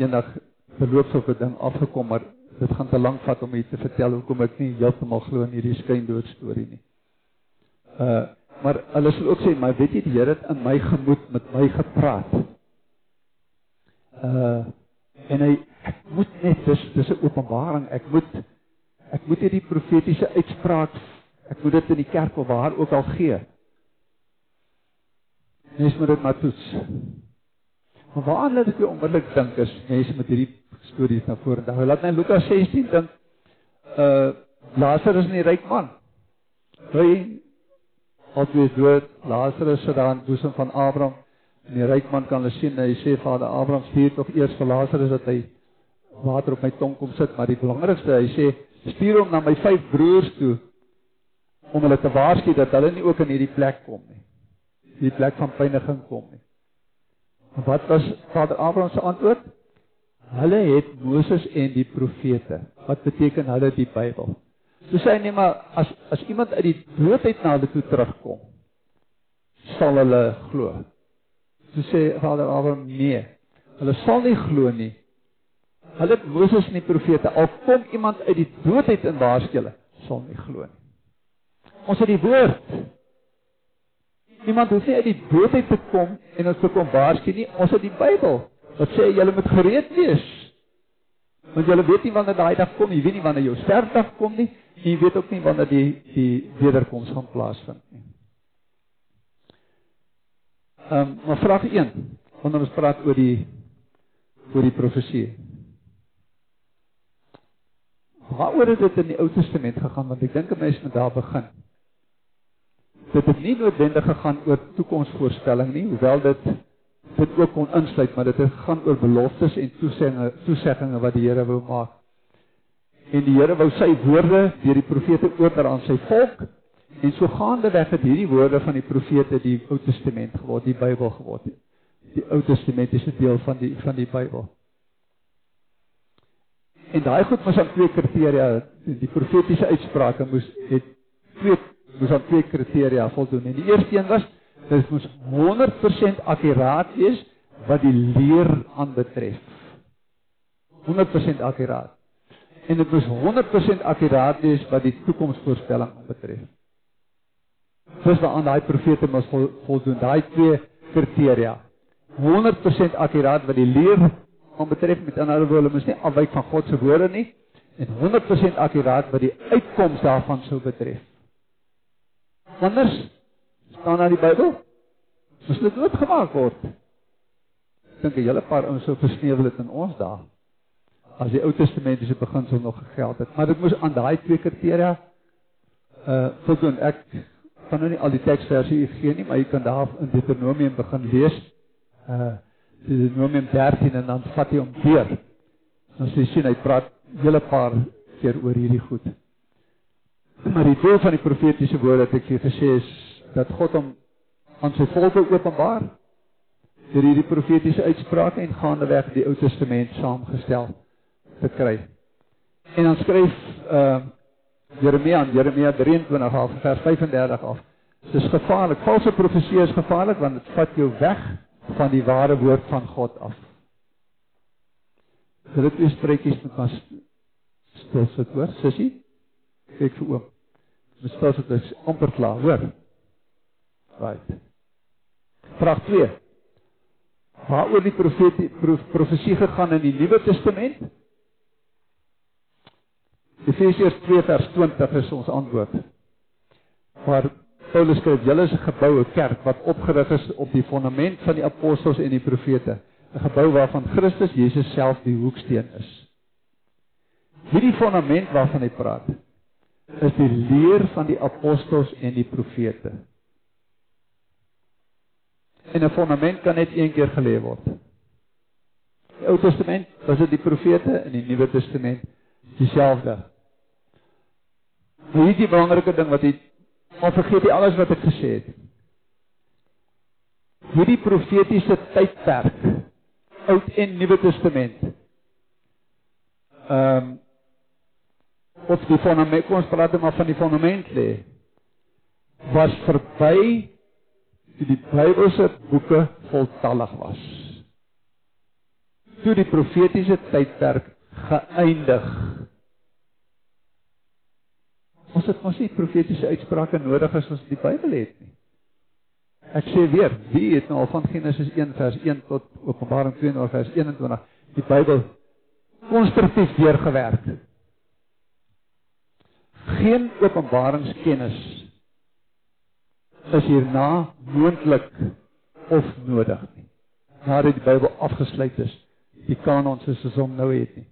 eendag verloop so 'n ding afgekom, maar dit gaan te lank vat om hier te vertel hoekom ek nie heeltemal glo in hierdie skyndood storie nie. Uh maar hulle sal ook sê, maar weet jy die Here het in my gemoed met my gepraat. Uh en hy ek moet net dis dis 'n openbaring. Ek moet ek moet hierdie profetiese uitspraak ek moet dit in die kerk of waar ook al gee. Mens moet dit maar toets. Maar waar laat ek jou onmiddellik dink is mense met hierdie stories na vore. Dan laat net Lukas 16 dink uh Lazarus en die ryk man. Hy altyd dood, Lazarus sit daar in boesem van Abraham. En die ryk man kan hulle sien, hy sê Vader Abraham stuur tog eers vir Lazarus dat hy water op my tong kom sit, maar die belangrikste, hy sê stuur hom na my vyf broers toe om hulle te waarsku dat hulle nie ook in hierdie plek kom nie. Hierdie plek van pyniging kom nie. En wat was Vader Abraham se antwoord? Hulle het Moses en die profete. Wat beteken hulle die Bybel? So sê hy net maar as as iemand uit die dood uit na hulle toe terugkom, sal hulle glo. So sê Vader Abraham nee. Hulle sal nie glo nie. Hulle het Moses en die profete. Al kom iemand uit die dood uit in waarskulle, sal nie glo nie. Ons het die woord. Niemand hoef nie uit die dood uit te kom en ons te kom waarsku nie. Ons het die Bybel. Wat sê julle moet gereed wees? Want julle weet nie wanneer daai dag kom nie. Jy weet nie wanneer jou sterfdag kom nie. Jy weet ook nie wanneer die die wederkoms gaan plaasvind nie. Ehm um, maar vraag 1, wanneer ons praat oor die oor die profesie. Waaroor het dit in die Ou Testament gegaan want ek dink 'n mens moet daar begin. Dit het nie noodwendig gegaan oor toekomsvoorspelling nie, hoewel dit dit ook kon insluit, maar dit het gegaan oor beloftes en toeseggings toeseggings wat die Here wou maak. En die Here wou sy woorde deur die profete oordra aan sy volk En so gaandeweg het hierdie woorde van die profete die Ou Testament geword, die Bybel geword. Die Ou Testament is 'n deel van die van die Bybel. En daai goed was aan twee kriteria, die profetiese uitsprake moes het twee moes aan twee kriteria voldoen. En die eerste een was dit moes 100% akkuraat wees wat die leer aanbetref. 100% akkuraat. En dit moes 100% akkuraat wees wat die toekomsvoorspelling aanbetref soos wat aan daai profete vol, voldoen, daai twee kriteria. 100% akkuraat wat die leer aan betref met ander woorde, mos nie afwyk van God se woorde nie en 100% akkuraat wat die uitkoms daarvan sou betref. Anders staan daar die Bybel. Mos dit oopgemaak word. Ek dink 'n hele paar ouens sou versneuwel het in ons dae as die Ou Testamentiese beginsel nog gegeld het. Maar dit moes aan daai twee kriteria uh voldoen. Ek gaan nou nie al die teksverse gee nie, maar jy kan daar in Deuteronomium begin lees. Uh Deuteronomium 13 en dan vat jy hom deur. Ons sien hy praat hele paar keer oor hierdie goed. Maar die doel van die profetiese woorde wat ek vir gesê is dat God hom aan sy volk openbaar deur hierdie profetiese uitsprake en gaandeweg die Ou Testament saamgestel te kry. En dan skryf uh Jeremia, Jeremia 23 af vers 35 af. Dit is gevaarlik. Valse profesie is gevaarlik want dit vat jou weg van die ware woord van God af. Dit is spreekies met vas stil sit hoor, sussie. Kyk vir oom. Dis stil sit is amper klaar, hoor. Right. Vraag 2. Waaroor die profetie profesie gegaan in die Nuwe Testament? Efesiërs 2 vers 20 is ons antwoord. Maar Paulus skryf: "Julle is 'n geboue kerk wat opgerig is op die fondament van die apostels en die profete, 'n gebou waarvan Christus Jesus self die hoeksteen is." Hierdie fondament waarvan hy praat, is die leer van die apostels en die profete. En 'n fondament kan net een keer gelê word. Die Ou Testament was dit die profete en die Nuwe Testament dieselfde. Maar hier is die belangrike ding wat hy al vergeet hy alles wat ek gesê het. Hierdie profetiese tydperk, Oud en Nuwe Testament. Ehm um, of die fondament, kom ons praat maar van die fondament lê was verby toe die Bybelse boeke voltallig was. Toe die profetiese tydperk geëindig. Ons het mos nie profetiese uitsprake nodig as ons die Bybel het nie. Ek sê weer, wie het nou al van Genesis 1 vers 1 tot Openbaring 2 vers 21 die Bybel konstruktief deurgewerk? Geen openbaringskennis is hierna moontlik of nodig nie. Nadat die Bybel afgesluit is, die kanon soos ons hom nou het nie.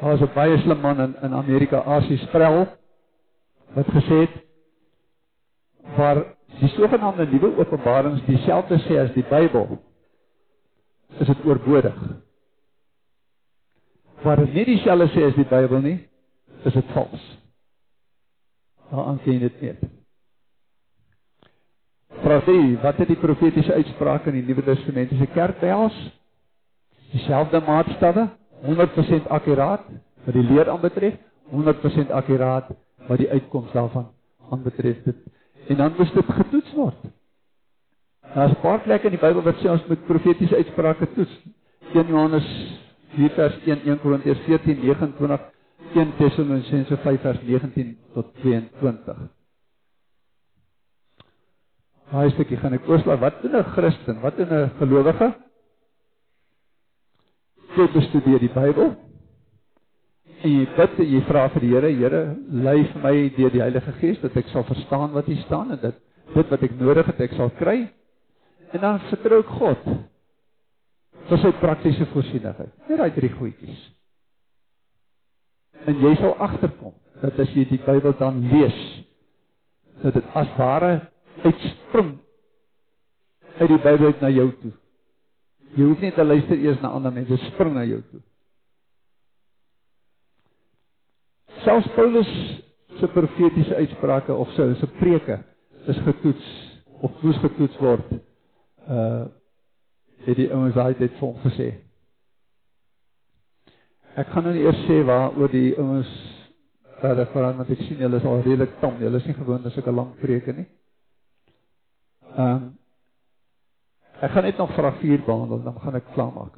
Daar was 'n baie slim man in in Amerika, Asie Sproul, wat gesê het waar die sogenaamde nuwe openbarings dieselfde sê as die Bybel, is dit oorbodig. Waar dit nie dieselfde sê as die Bybel nie, is dit vals. Daaraan sien dit net. Profetie, wat het die profetiese uitsprake in die Nuwe Testamentiese kerk behels? Dieselfde maatstawwe, 100% akkuraat wat die leer aanbetref, 100% akkuraat wat die uitkoms daarvan aanbetref dit. En dan moet dit getoets word. Daar's 'n paar plekke in die Bybel wat sê ons moet profetiese uitsprake toets. 1 Johannes 4 vers 1, 1 Korintiërs 14 29, 1 Tessalonisense 5 vers 19 tot 22. Daai stukkie gaan ek oorslaai. Wat doen 'n Christen? Wat doen 'n gelowige? Jy bestudeer die Bybel. En jy bid en jy vra vir die Here, Here, lei vir my deur die Heilige Gees dat ek sal verstaan wat hier staan en dat dit wat ek nodig het ek sal kry. En dan vertrou ek God vir sy praktiese voorsienigheid. Net daai drie goedjies. En jy sal agterkom dat as jy die Bybel dan lees, dat dit as ware uitspring uit die Bybel uit na jou toe. Jy hoef nie te luister eers na ander mense, dit spring na jou toe. Selfs Paulus se profetiese uitsprake of sy se preke is getoets of moes getoets word. Uh het die ouens daai tyd vir hom gesê. Ek gaan nou eers sê waar oor die ouens verder vooraan want ek sien julle is al redelik tam. Julle is nie gewoond aan sulke lang preke nie. Ehm um, Ek gaan net nog vraag 4 behandel dan gaan ek klaarmaak.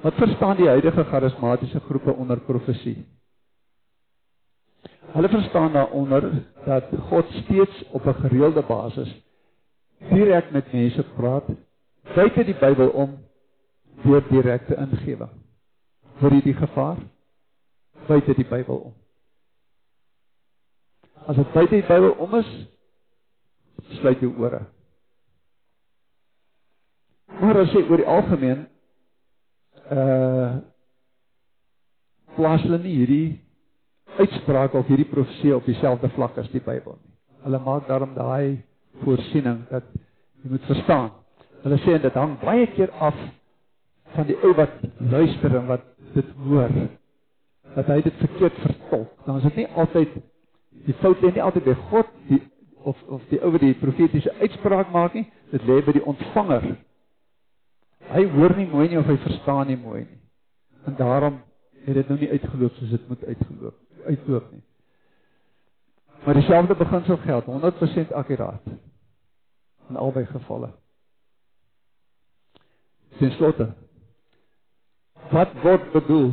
Wat verstaan die huidige charismatiese groepe onder profesie? Hulle verstaan daaronder dat God steeds op 'n gereelde basis direk met mense praat buite die Bybel om deur direkte ingewing. Vir hierdie gevaar buite die Bybel om. As dit buite die Bybel om is, sluit jou ore. Maar as jy oor die algemeen uh plaas hulle nie hierdie uitspraak of hierdie profesie op dieselfde vlak as die Bybel nie. Hulle maak daarom daai voorsiening dat jy moet verstaan. Hulle sê dit hang baie keer af van die ou wat luister en wat dit hoor. Dat hy dit verkeerd vertolk. Dan is dit nie altyd die fout lê nie altyd by God die of of die ou wat die profetiese uitspraak maak nie. Dit lê by die ontvanger Hy hoor nie mooi nie of hy verstaan nie mooi nie. En daarom het dit nou nie uitgeloop soos dit moet uitgeloop uitloop nie. Maar dieselfde beginsel geld 100% akkuraat in albei gevalle. Ten slotte wat word bedoel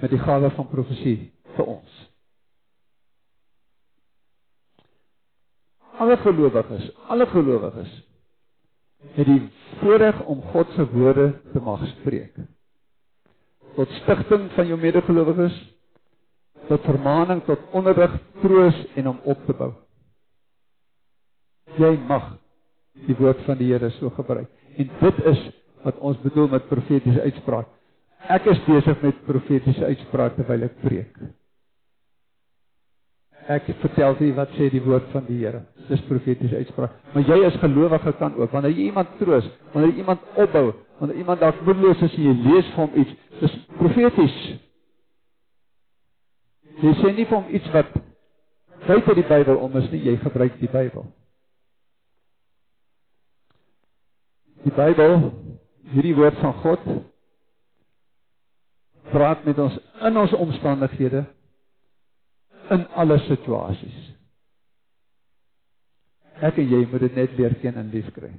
met die gawe van profesie vir ons? Alle gelowiges, alle gelowiges het die voorreg om God se woorde te mag spreek. Tot stigting van jou medegelowiges, tot vermaaning, tot onderrig, troos en om op te bou. Jy mag die woord van die Here so gebruik. En dit is wat ons bedoel met profetiese uitspraak. Ek is besig met profetiese uitsprake terwyl ek preek. Ek vertel vir wat sê die woord van die Here. Dis profetiese uitspraak. Maar jy as gelowige kan ook wanneer jy iemand troos, wanneer jy iemand opbou, wanneer iemand dalk moedeloos is en jy lees vir hom iets, dis profeties. Jy sê nie vir hom iets wat buite die Bybel om is nie, jy gebruik die Bybel. Die Bybel, hierdie woord van God praat met ons in ons omstandighede in alle situasies. Ek en jy moet dit net leer ken en lief kry.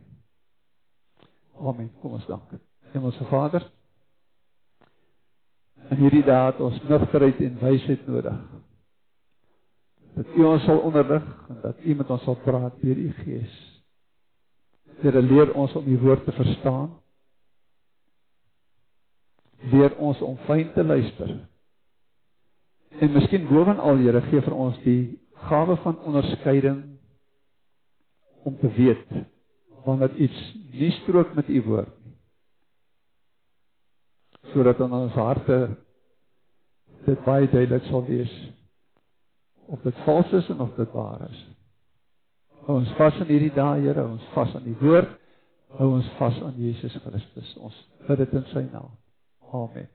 Amen. Kom ons dank. Hemelse Vader, in hierdie dae het ons nugterheid en wysheid nodig. Dat U ons sal onderrig en dat U met ons sal praat deur U Gees. Here leer ons om U woord te verstaan. Leer ons om fyn te luister. En miskien bovenal Here gee vir ons die gawe van onderskeiding om te weet wanneer iets nie strook met u woord nie. Sodat in ons harte dit baie duidelik sal wees of dit vals is en of dit waar is. Hou ons vas in hierdie dae, Here, ons vas aan die woord. Hou ons vas aan Jesus Christus. Ons bid dit in sy naam. Amen.